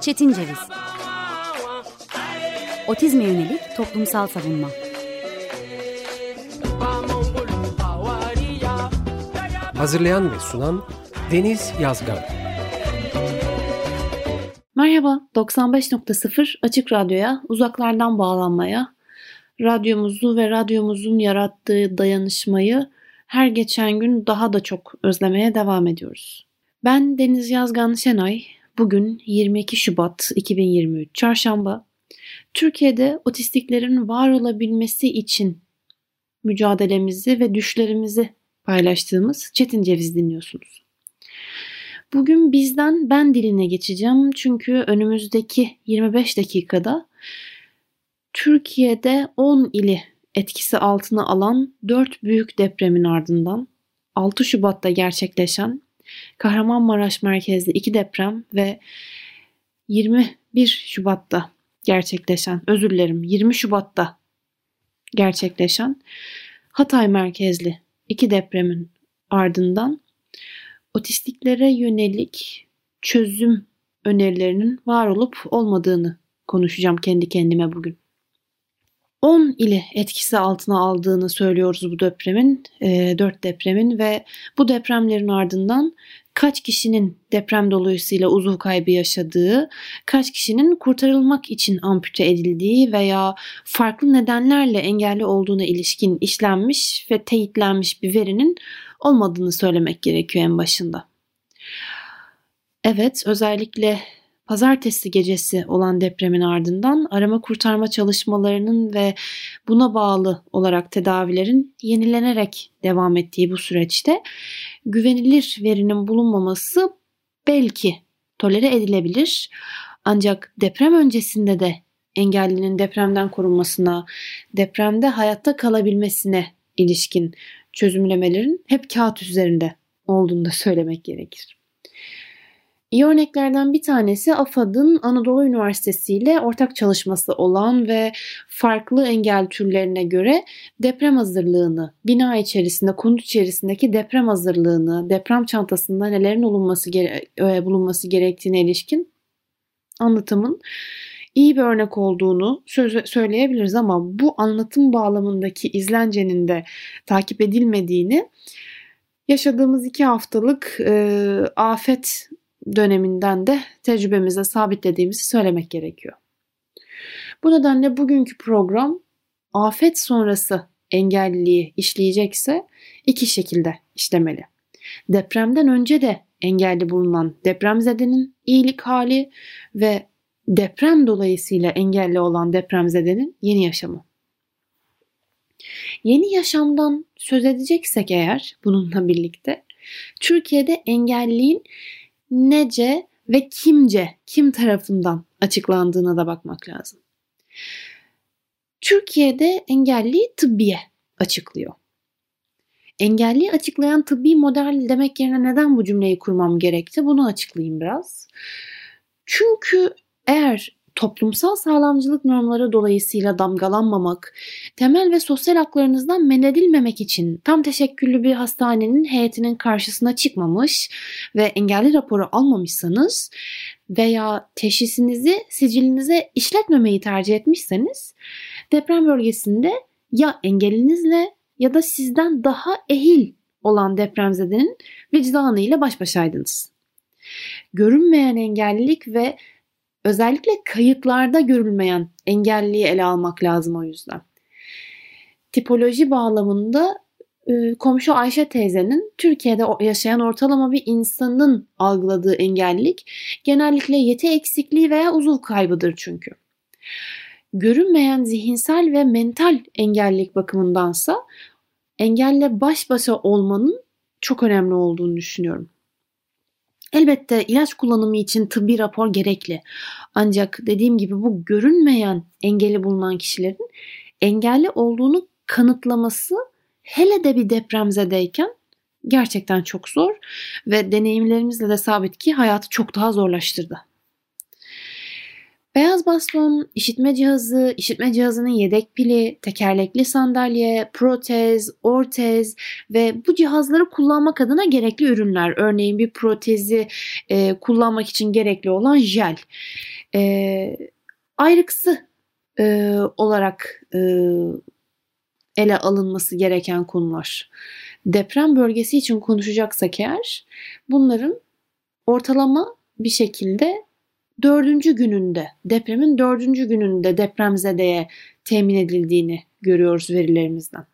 Çetin Ceviz. Otizme yönelik toplumsal savunma. Hazırlayan ve sunan Deniz Yazgan. Merhaba, 95.0 Açık Radyo'ya, uzaklardan bağlanmaya, radyomuzu ve radyomuzun yarattığı dayanışmayı her geçen gün daha da çok özlemeye devam ediyoruz. Ben Deniz Yazgan Şenay. Bugün 22 Şubat 2023 Çarşamba. Türkiye'de otistiklerin var olabilmesi için mücadelemizi ve düşlerimizi paylaştığımız Çetin Ceviz dinliyorsunuz. Bugün bizden ben diline geçeceğim çünkü önümüzdeki 25 dakikada Türkiye'de 10 ili etkisi altına alan 4 büyük depremin ardından 6 Şubat'ta gerçekleşen Kahramanmaraş merkezli iki deprem ve 21 Şubat'ta gerçekleşen, özür dilerim 20 Şubat'ta gerçekleşen Hatay merkezli iki depremin ardından otistiklere yönelik çözüm önerilerinin var olup olmadığını konuşacağım kendi kendime bugün. 10 ili etkisi altına aldığını söylüyoruz bu depremin, e, 4 depremin ve bu depremlerin ardından kaç kişinin deprem dolayısıyla uzuv kaybı yaşadığı, kaç kişinin kurtarılmak için ampute edildiği veya farklı nedenlerle engelli olduğuna ilişkin işlenmiş ve teyitlenmiş bir verinin olmadığını söylemek gerekiyor en başında. Evet, özellikle pazartesi gecesi olan depremin ardından arama kurtarma çalışmalarının ve buna bağlı olarak tedavilerin yenilenerek devam ettiği bu süreçte güvenilir verinin bulunmaması belki tolere edilebilir. Ancak deprem öncesinde de engellinin depremden korunmasına, depremde hayatta kalabilmesine ilişkin çözümlemelerin hep kağıt üzerinde olduğunu da söylemek gerekir. İyi örneklerden bir tanesi AFAD'ın Anadolu Üniversitesi ile ortak çalışması olan ve farklı engel türlerine göre deprem hazırlığını, bina içerisinde, konut içerisindeki deprem hazırlığını, deprem çantasında nelerin olunması gere- e, bulunması gerektiğine ilişkin anlatımın iyi bir örnek olduğunu söyleyebiliriz ama bu anlatım bağlamındaki izlencenin de takip edilmediğini yaşadığımız iki haftalık e, afet döneminden de tecrübemize sabitlediğimizi söylemek gerekiyor. Bu nedenle bugünkü program afet sonrası engelliliği işleyecekse iki şekilde işlemeli. Depremden önce de engelli bulunan depremzedenin iyilik hali ve deprem dolayısıyla engelli olan depremzedenin yeni yaşamı. Yeni yaşamdan söz edeceksek eğer bununla birlikte Türkiye'de engelliğin nece ve kimce, kim tarafından açıklandığına da bakmak lazım. Türkiye'de engelli tıbbiye açıklıyor. Engelli açıklayan tıbbi model demek yerine neden bu cümleyi kurmam gerekti? Bunu açıklayayım biraz. Çünkü eğer toplumsal sağlamcılık normları dolayısıyla damgalanmamak, temel ve sosyal haklarınızdan men edilmemek için tam teşekküllü bir hastanenin heyetinin karşısına çıkmamış ve engelli raporu almamışsanız veya teşhisinizi sicilinize işletmemeyi tercih etmişseniz deprem bölgesinde ya engelinizle ya da sizden daha ehil olan depremzedenin vicdanıyla baş başaydınız. Görünmeyen engellilik ve özellikle kayıtlarda görülmeyen engelliyi ele almak lazım o yüzden. Tipoloji bağlamında e, komşu Ayşe teyzenin Türkiye'de yaşayan ortalama bir insanın algıladığı engellilik genellikle yeti eksikliği veya uzuv kaybıdır çünkü. Görünmeyen zihinsel ve mental engellilik bakımındansa engelle baş başa olmanın çok önemli olduğunu düşünüyorum. Elbette ilaç kullanımı için tıbbi rapor gerekli. Ancak dediğim gibi bu görünmeyen engeli bulunan kişilerin engelli olduğunu kanıtlaması hele de bir depremzedeyken gerçekten çok zor ve deneyimlerimizle de sabit ki hayatı çok daha zorlaştırdı. Beyaz baston, işitme cihazı, işitme cihazının yedek pili, tekerlekli sandalye, protez, ortez ve bu cihazları kullanmak adına gerekli ürünler. Örneğin bir protezi e, kullanmak için gerekli olan jel. E, ayrıksı e, olarak e, ele alınması gereken konular. Deprem bölgesi için konuşacaksak eğer bunların ortalama bir şekilde dördüncü gününde, depremin dördüncü gününde depremzedeye temin edildiğini görüyoruz verilerimizden.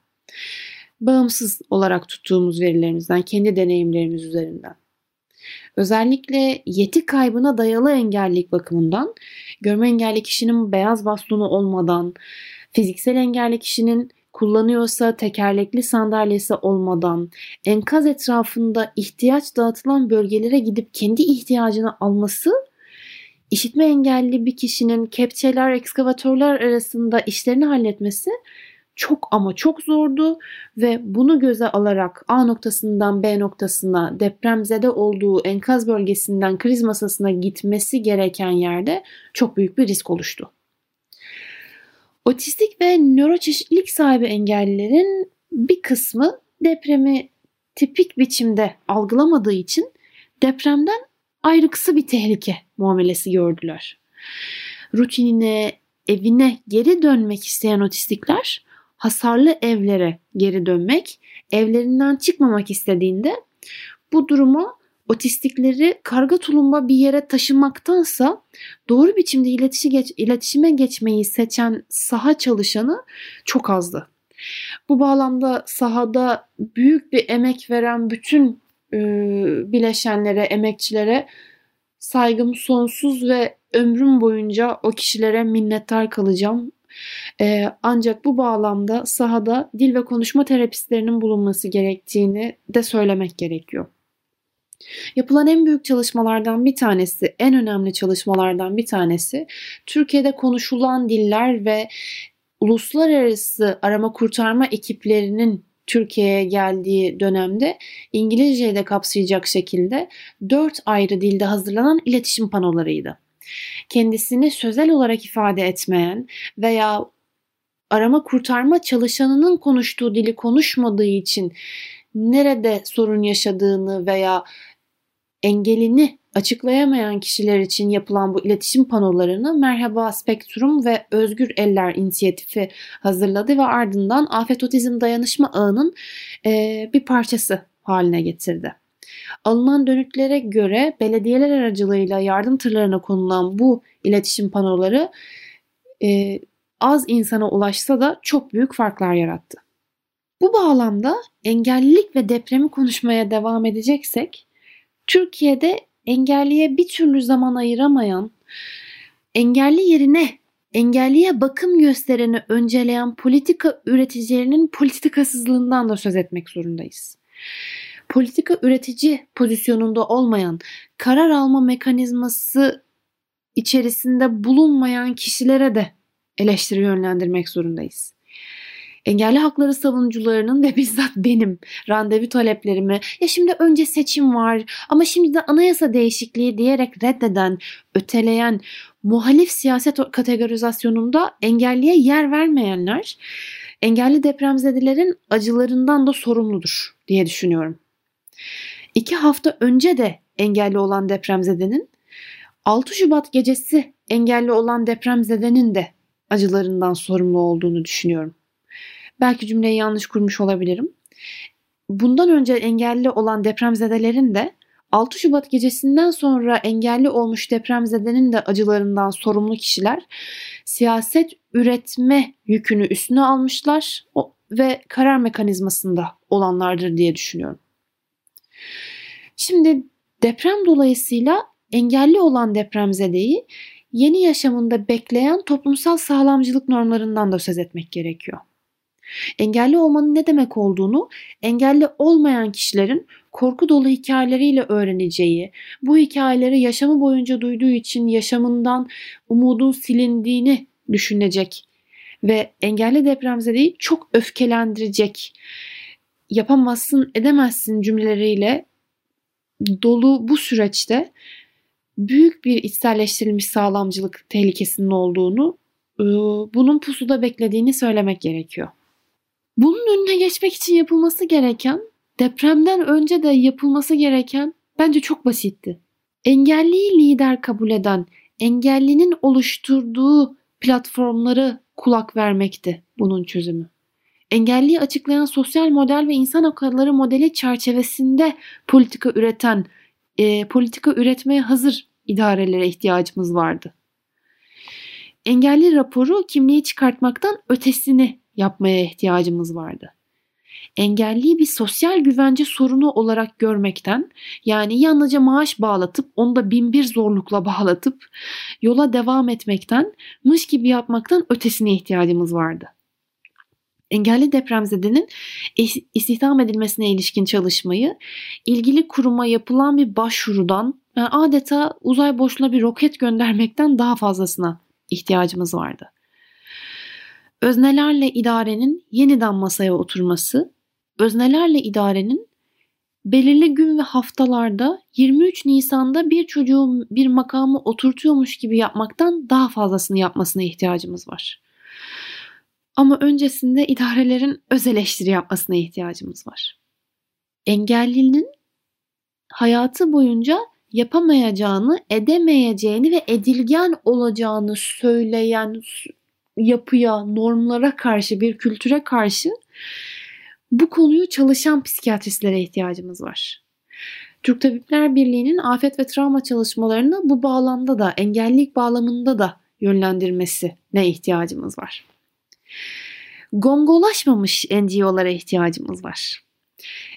Bağımsız olarak tuttuğumuz verilerimizden, kendi deneyimlerimiz üzerinden. Özellikle yeti kaybına dayalı engellilik bakımından görme engelli kişinin beyaz bastonu olmadan, fiziksel engelli kişinin kullanıyorsa tekerlekli sandalyesi olmadan enkaz etrafında ihtiyaç dağıtılan bölgelere gidip kendi ihtiyacını alması işitme engelli bir kişinin kepçeler, ekskavatörler arasında işlerini halletmesi çok ama çok zordu ve bunu göze alarak A noktasından B noktasına depremzede olduğu enkaz bölgesinden kriz masasına gitmesi gereken yerde çok büyük bir risk oluştu. Otistik ve nöroçeşitlilik sahibi engellilerin bir kısmı depremi tipik biçimde algılamadığı için depremden ayrıksı bir tehlike muamelesi gördüler. Rutinine, evine geri dönmek isteyen otistikler hasarlı evlere geri dönmek, evlerinden çıkmamak istediğinde bu durumu otistikleri karga tulumba bir yere taşımaktansa doğru biçimde iletişi geç, iletişime geçmeyi seçen saha çalışanı çok azdı. Bu bağlamda sahada büyük bir emek veren bütün bileşenlere, emekçilere saygım sonsuz ve ömrüm boyunca o kişilere minnettar kalacağım. Ee, ancak bu bağlamda sahada dil ve konuşma terapistlerinin bulunması gerektiğini de söylemek gerekiyor. Yapılan en büyük çalışmalardan bir tanesi, en önemli çalışmalardan bir tanesi Türkiye'de konuşulan diller ve uluslararası arama kurtarma ekiplerinin Türkiye'ye geldiği dönemde İngilizceyi de kapsayacak şekilde dört ayrı dilde hazırlanan iletişim panolarıydı. Kendisini sözel olarak ifade etmeyen veya arama kurtarma çalışanının konuştuğu dili konuşmadığı için nerede sorun yaşadığını veya engelini açıklayamayan kişiler için yapılan bu iletişim panolarını Merhaba Spektrum ve Özgür Eller inisiyatifi hazırladı ve ardından Afet Otizm Dayanışma Ağı'nın e, bir parçası haline getirdi. Alınan dönütlere göre belediyeler aracılığıyla yardım tırlarına konulan bu iletişim panoları e, az insana ulaşsa da çok büyük farklar yarattı. Bu bağlamda engellilik ve depremi konuşmaya devam edeceksek Türkiye'de engelliye bir türlü zaman ayıramayan, engelli yerine engelliye bakım göstereni önceleyen politika üreticilerinin politikasızlığından da söz etmek zorundayız. Politika üretici pozisyonunda olmayan, karar alma mekanizması içerisinde bulunmayan kişilere de eleştiri yönlendirmek zorundayız engelli hakları savunucularının ve bizzat benim randevu taleplerimi ya şimdi önce seçim var ama şimdi de anayasa değişikliği diyerek reddeden, öteleyen muhalif siyaset kategorizasyonunda engelliye yer vermeyenler engelli depremzedilerin acılarından da sorumludur diye düşünüyorum. İki hafta önce de engelli olan depremzedenin 6 Şubat gecesi engelli olan depremzedenin de acılarından sorumlu olduğunu düşünüyorum. Belki cümleyi yanlış kurmuş olabilirim. Bundan önce engelli olan depremzedelerin de 6 Şubat gecesinden sonra engelli olmuş depremzedenin de acılarından sorumlu kişiler siyaset üretme yükünü üstüne almışlar ve karar mekanizmasında olanlardır diye düşünüyorum. Şimdi deprem dolayısıyla engelli olan depremzedeyi yeni yaşamında bekleyen toplumsal sağlamcılık normlarından da söz etmek gerekiyor. Engelli olmanın ne demek olduğunu engelli olmayan kişilerin korku dolu hikayeleriyle öğreneceği, bu hikayeleri yaşamı boyunca duyduğu için yaşamından umudun silindiğini düşünecek ve engelli depremzedeyi çok öfkelendirecek, yapamazsın edemezsin cümleleriyle dolu bu süreçte büyük bir içselleştirilmiş sağlamcılık tehlikesinin olduğunu, e, bunun pusuda beklediğini söylemek gerekiyor. Bunun önüne geçmek için yapılması gereken, depremden önce de yapılması gereken bence çok basitti. Engelliyi lider kabul eden, engellinin oluşturduğu platformları kulak vermekti bunun çözümü. Engelliyi açıklayan sosyal model ve insan hakları modeli çerçevesinde politika üreten, e, politika üretmeye hazır idarelere ihtiyacımız vardı. Engelli raporu kimliği çıkartmaktan ötesini yapmaya ihtiyacımız vardı. Engelliyi bir sosyal güvence sorunu olarak görmekten yani yalnızca maaş bağlatıp onu da bin bir zorlukla bağlatıp yola devam etmekten mış gibi yapmaktan ötesine ihtiyacımız vardı. Engelli depremzedenin istihdam edilmesine ilişkin çalışmayı ilgili kuruma yapılan bir başvurudan yani adeta uzay boşluğuna bir roket göndermekten daha fazlasına ihtiyacımız vardı. Öznelerle idarenin yeniden masaya oturması, öznelerle idarenin belirli gün ve haftalarda 23 Nisan'da bir çocuğun bir makamı oturtuyormuş gibi yapmaktan daha fazlasını yapmasına ihtiyacımız var. Ama öncesinde idarelerin öz eleştiri yapmasına ihtiyacımız var. Engellinin hayatı boyunca yapamayacağını, edemeyeceğini ve edilgen olacağını söyleyen yapıya, normlara karşı, bir kültüre karşı bu konuyu çalışan psikiyatristlere ihtiyacımız var. Türk Tabipler Birliği'nin afet ve travma çalışmalarını bu bağlamda da, engellilik bağlamında da yönlendirmesi ne ihtiyacımız var. Gongolaşmamış NGO'lara ihtiyacımız var.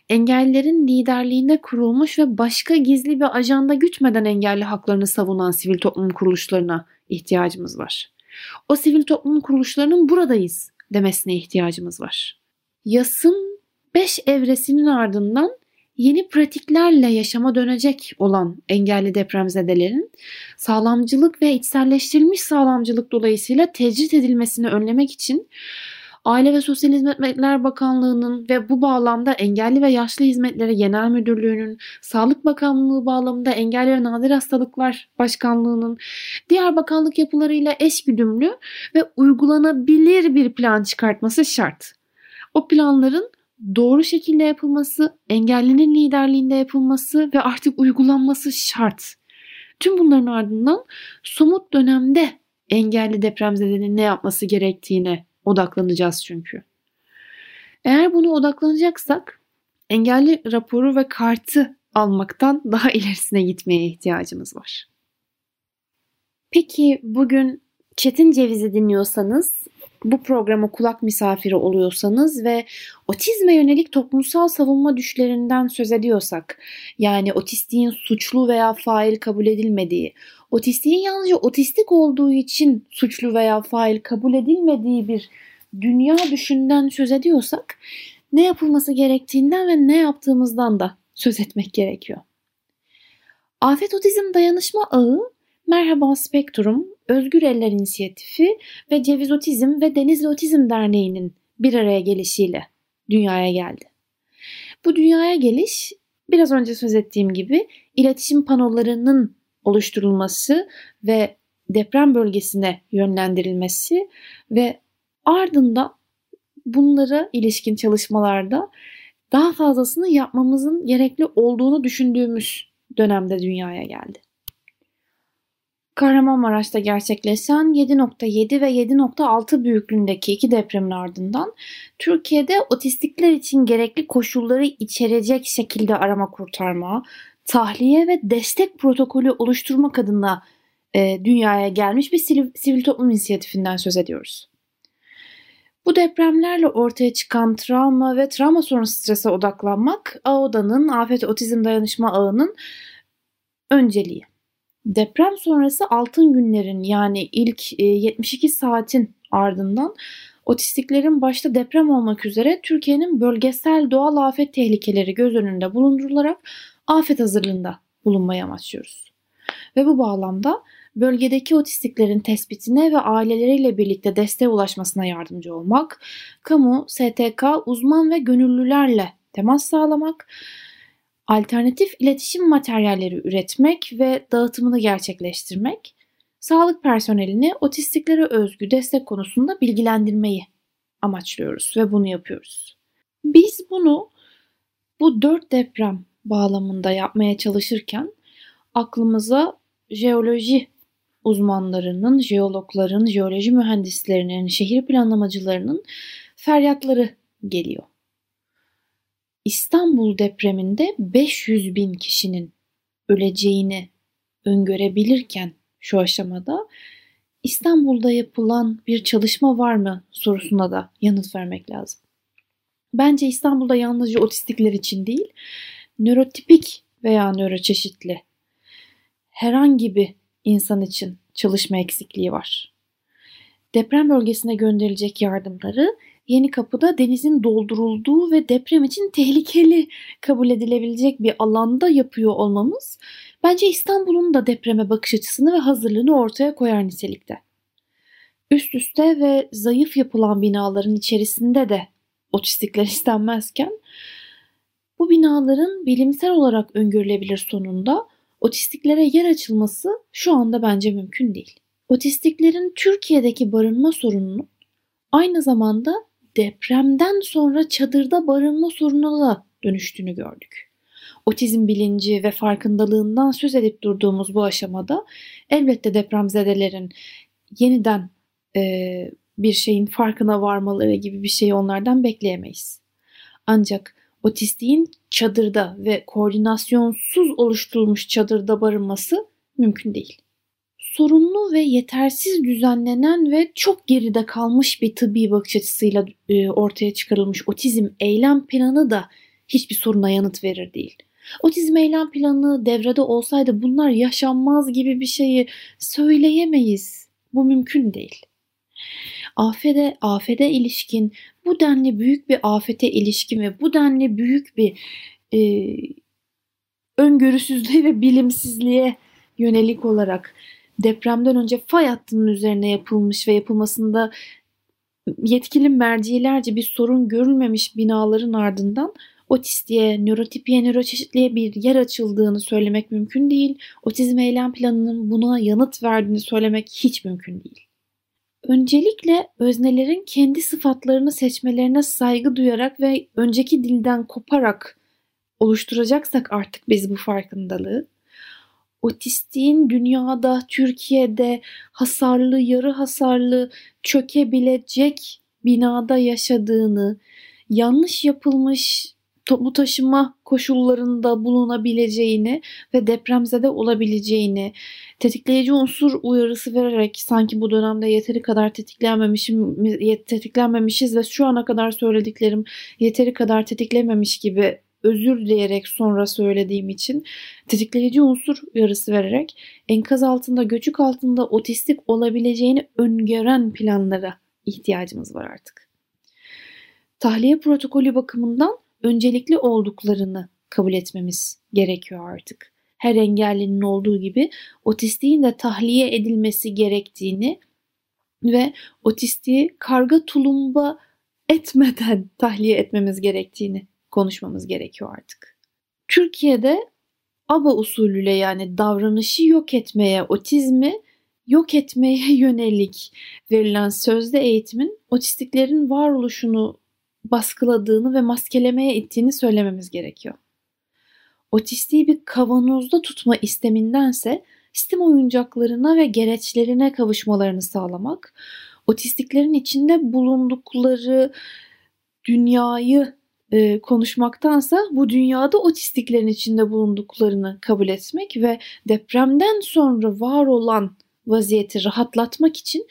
Engellerin liderliğinde kurulmuş ve başka gizli bir ajanda gütmeden engelli haklarını savunan sivil toplum kuruluşlarına ihtiyacımız var. O sivil toplum kuruluşlarının buradayız demesine ihtiyacımız var. Yasın 5 evresinin ardından yeni pratiklerle yaşama dönecek olan engelli depremzedelerin sağlamcılık ve içselleştirilmiş sağlamcılık dolayısıyla tecrit edilmesini önlemek için Aile ve Sosyal Hizmetler Bakanlığı'nın ve bu bağlamda Engelli ve Yaşlı Hizmetleri Genel Müdürlüğü'nün, Sağlık Bakanlığı bağlamında Engelli ve Nadir Hastalıklar Başkanlığı'nın diğer bakanlık yapılarıyla eşgüdümlü ve uygulanabilir bir plan çıkartması şart. O planların doğru şekilde yapılması, engellinin liderliğinde yapılması ve artık uygulanması şart. Tüm bunların ardından somut dönemde engelli depremzedenin ne yapması gerektiğine odaklanacağız çünkü. Eğer bunu odaklanacaksak engelli raporu ve kartı almaktan daha ilerisine gitmeye ihtiyacımız var. Peki bugün Çetin Ceviz'i dinliyorsanız bu programa kulak misafiri oluyorsanız ve otizme yönelik toplumsal savunma düşlerinden söz ediyorsak, yani otistiğin suçlu veya fail kabul edilmediği, otistiğin yalnızca otistik olduğu için suçlu veya fail kabul edilmediği bir dünya düşünden söz ediyorsak, ne yapılması gerektiğinden ve ne yaptığımızdan da söz etmek gerekiyor. Afet Otizm Dayanışma Ağı, Merhaba Spektrum, Özgür Eller İnisiyatifi ve Ceviz Otizm ve Denizli Otizm Derneği'nin bir araya gelişiyle dünyaya geldi. Bu dünyaya geliş biraz önce söz ettiğim gibi iletişim panolarının oluşturulması ve deprem bölgesine yönlendirilmesi ve ardından bunlara ilişkin çalışmalarda daha fazlasını yapmamızın gerekli olduğunu düşündüğümüz dönemde dünyaya geldi. Kahramanmaraş'ta gerçekleşen 7.7 ve 7.6 büyüklüğündeki iki depremin ardından Türkiye'de otistikler için gerekli koşulları içerecek şekilde arama kurtarma, tahliye ve destek protokolü oluşturmak adına e, dünyaya gelmiş bir sivil, sivil toplum inisiyatifinden söz ediyoruz. Bu depremlerle ortaya çıkan travma ve travma sonrası strese odaklanmak AODA'nın Afet Otizm Dayanışma Ağı'nın önceliği. Deprem sonrası altın günlerin yani ilk 72 e, saatin ardından otistiklerin başta deprem olmak üzere Türkiye'nin bölgesel doğal afet tehlikeleri göz önünde bulundurularak afet hazırlığında bulunmayı amaçlıyoruz. Ve bu bağlamda bölgedeki otistiklerin tespitine ve aileleriyle birlikte desteğe ulaşmasına yardımcı olmak, kamu, STK, uzman ve gönüllülerle temas sağlamak, alternatif iletişim materyalleri üretmek ve dağıtımını gerçekleştirmek, sağlık personelini otistiklere özgü destek konusunda bilgilendirmeyi amaçlıyoruz ve bunu yapıyoruz. Biz bunu bu dört deprem bağlamında yapmaya çalışırken aklımıza jeoloji uzmanlarının, jeologların, jeoloji mühendislerinin, şehir planlamacılarının feryatları geliyor. İstanbul depreminde 500 bin kişinin öleceğini öngörebilirken şu aşamada İstanbul'da yapılan bir çalışma var mı sorusuna da yanıt vermek lazım. Bence İstanbul'da yalnızca otistikler için değil, nörotipik veya nöroçeşitli herhangi bir insan için çalışma eksikliği var. Deprem bölgesine gönderilecek yardımları Yeni Kapı'da denizin doldurulduğu ve deprem için tehlikeli kabul edilebilecek bir alanda yapıyor olmamız bence İstanbul'un da depreme bakış açısını ve hazırlığını ortaya koyar nitelikte. Üst üste ve zayıf yapılan binaların içerisinde de otistikler istenmezken bu binaların bilimsel olarak öngörülebilir sonunda otistiklere yer açılması şu anda bence mümkün değil. Otistiklerin Türkiye'deki barınma sorununun aynı zamanda depremden sonra çadırda barınma sorununa da dönüştüğünü gördük. Otizm bilinci ve farkındalığından söz edip durduğumuz bu aşamada elbette depremzedelerin yeniden e, bir şeyin farkına varmaları gibi bir şeyi onlardan bekleyemeyiz. Ancak otistiğin çadırda ve koordinasyonsuz oluşturulmuş çadırda barınması mümkün değil. Sorunlu ve yetersiz düzenlenen ve çok geride kalmış bir tıbbi bakış açısıyla e, ortaya çıkarılmış otizm eylem planı da hiçbir soruna yanıt verir değil. Otizm eylem planı devrede olsaydı bunlar yaşanmaz gibi bir şeyi söyleyemeyiz. Bu mümkün değil. Afede, afede ilişkin bu denli büyük bir afete ilişkin ve bu denli büyük bir e, öngörüsüzlüğe ve bilimsizliğe yönelik olarak depremden önce fay hattının üzerine yapılmış ve yapılmasında yetkili mercilerce bir sorun görülmemiş binaların ardından otistiğe, nörotipiye, nöroçeşitliğe bir yer açıldığını söylemek mümkün değil. Otizm eylem planının buna yanıt verdiğini söylemek hiç mümkün değil. Öncelikle öznelerin kendi sıfatlarını seçmelerine saygı duyarak ve önceki dilden koparak oluşturacaksak artık biz bu farkındalığı, otistiğin dünyada, Türkiye'de hasarlı, yarı hasarlı, çökebilecek binada yaşadığını, yanlış yapılmış toplu taşıma koşullarında bulunabileceğini ve depremzede olabileceğini tetikleyici unsur uyarısı vererek sanki bu dönemde yeteri kadar tetiklenmemişim tetiklenmemişiz ve şu ana kadar söylediklerim yeteri kadar tetiklememiş gibi özür dileyerek sonra söylediğim için tetikleyici unsur uyarısı vererek enkaz altında göçük altında otistik olabileceğini öngören planlara ihtiyacımız var artık. Tahliye protokolü bakımından öncelikli olduklarını kabul etmemiz gerekiyor artık. Her engellinin olduğu gibi otistiğin de tahliye edilmesi gerektiğini ve otistiği karga tulumba etmeden tahliye etmemiz gerektiğini konuşmamız gerekiyor artık. Türkiye'de ABA usulüyle yani davranışı yok etmeye, otizmi yok etmeye yönelik verilen sözde eğitimin otistiklerin varoluşunu baskıladığını ve maskelemeye ittiğini söylememiz gerekiyor. Otistiği bir kavanozda tutma istemindense sistem oyuncaklarına ve gereçlerine kavuşmalarını sağlamak, otistiklerin içinde bulundukları dünyayı e, konuşmaktansa bu dünyada otistiklerin içinde bulunduklarını kabul etmek ve depremden sonra var olan vaziyeti rahatlatmak için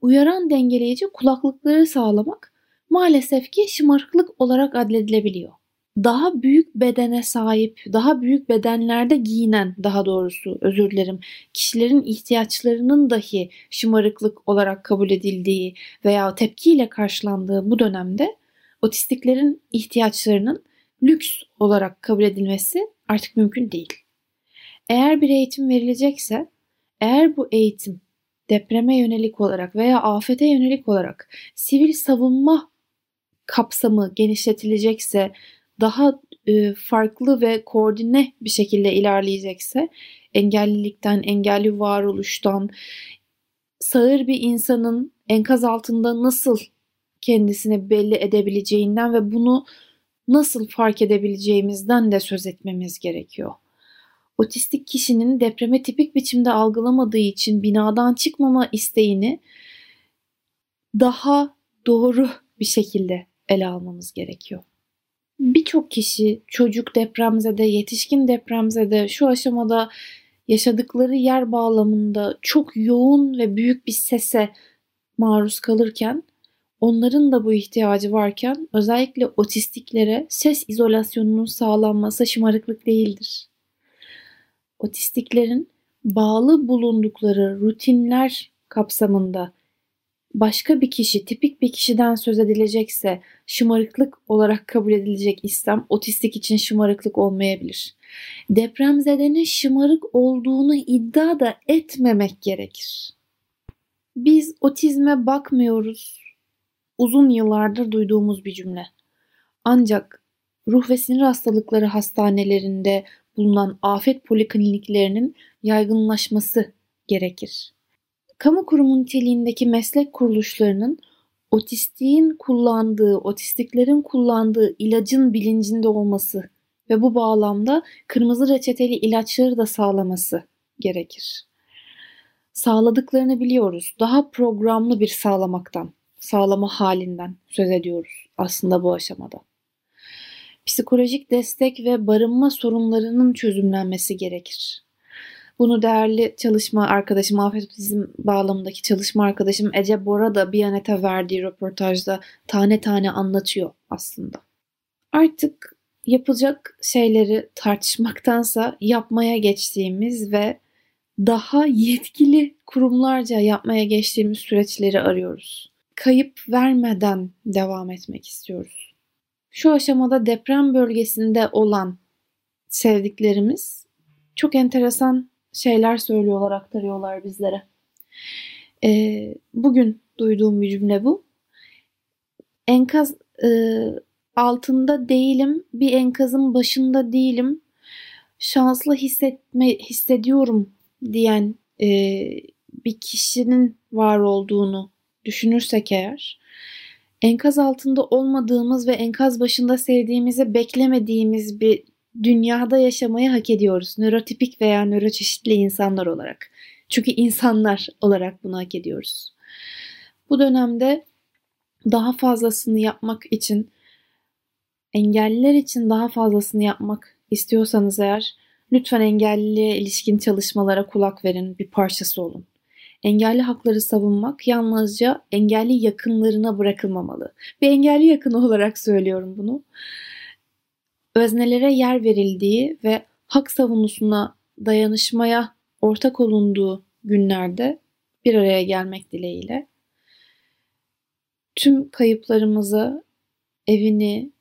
uyaran dengeleyici kulaklıkları sağlamak maalesef ki şımarıklık olarak adledilebiliyor. Daha büyük bedene sahip, daha büyük bedenlerde giyinen daha doğrusu özür dilerim kişilerin ihtiyaçlarının dahi şımarıklık olarak kabul edildiği veya tepkiyle karşılandığı bu dönemde otistiklerin ihtiyaçlarının lüks olarak kabul edilmesi artık mümkün değil. Eğer bir eğitim verilecekse, eğer bu eğitim depreme yönelik olarak veya afete yönelik olarak sivil savunma kapsamı genişletilecekse, daha e, farklı ve koordine bir şekilde ilerleyecekse engellilikten, engelli varoluştan, sağır bir insanın enkaz altında nasıl kendisini belli edebileceğinden ve bunu nasıl fark edebileceğimizden de söz etmemiz gerekiyor. Otistik kişinin depreme tipik biçimde algılamadığı için binadan çıkmama isteğini daha doğru bir şekilde ele almamız gerekiyor. Birçok kişi çocuk depremzede, yetişkin depremzede şu aşamada yaşadıkları yer bağlamında çok yoğun ve büyük bir sese maruz kalırken onların da bu ihtiyacı varken özellikle otistiklere ses izolasyonunun sağlanması şımarıklık değildir. Otistiklerin bağlı bulundukları rutinler kapsamında başka bir kişi, tipik bir kişiden söz edilecekse şımarıklık olarak kabul edilecek istem otistik için şımarıklık olmayabilir. Depremzedenin şımarık olduğunu iddia da etmemek gerekir. Biz otizme bakmıyoruz. Uzun yıllardır duyduğumuz bir cümle. Ancak ruh ve sinir hastalıkları hastanelerinde bulunan afet polikliniklerinin yaygınlaşması gerekir. Kamu kurumu niteliğindeki meslek kuruluşlarının otistiğin kullandığı, otistiklerin kullandığı ilacın bilincinde olması ve bu bağlamda kırmızı reçeteli ilaçları da sağlaması gerekir. Sağladıklarını biliyoruz. Daha programlı bir sağlamaktan, sağlama halinden söz ediyoruz aslında bu aşamada. Psikolojik destek ve barınma sorunlarının çözümlenmesi gerekir. Bunu değerli çalışma arkadaşım, afet otizm bağlamındaki çalışma arkadaşım Ece Bora da Biyanet'e verdiği röportajda tane tane anlatıyor aslında. Artık yapılacak şeyleri tartışmaktansa yapmaya geçtiğimiz ve daha yetkili kurumlarca yapmaya geçtiğimiz süreçleri arıyoruz. Kayıp vermeden devam etmek istiyoruz. Şu aşamada deprem bölgesinde olan sevdiklerimiz çok enteresan şeyler söylüyorlar, aktarıyorlar bizlere. Ee, bugün duyduğum bir cümle bu. Enkaz e, altında değilim, bir enkazın başında değilim. Şanslı hissetme hissediyorum diyen e, bir kişinin var olduğunu düşünürsek eğer, enkaz altında olmadığımız ve enkaz başında sevdiğimizi beklemediğimiz bir dünyada yaşamayı hak ediyoruz. Nörotipik veya nöroçeşitli insanlar olarak. Çünkü insanlar olarak bunu hak ediyoruz. Bu dönemde daha fazlasını yapmak için engelliler için daha fazlasını yapmak istiyorsanız eğer lütfen engelliliğe ilişkin çalışmalara kulak verin, bir parçası olun. Engelli hakları savunmak yalnızca engelli yakınlarına bırakılmamalı. Bir engelli yakını olarak söylüyorum bunu öznelere yer verildiği ve hak savunusuna dayanışmaya ortak olunduğu günlerde bir araya gelmek dileğiyle tüm kayıplarımızı, evini,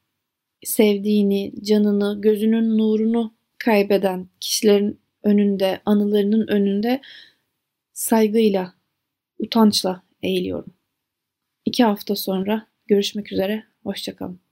sevdiğini, canını, gözünün nurunu kaybeden kişilerin önünde, anılarının önünde saygıyla, utançla eğiliyorum. İki hafta sonra görüşmek üzere, hoşçakalın.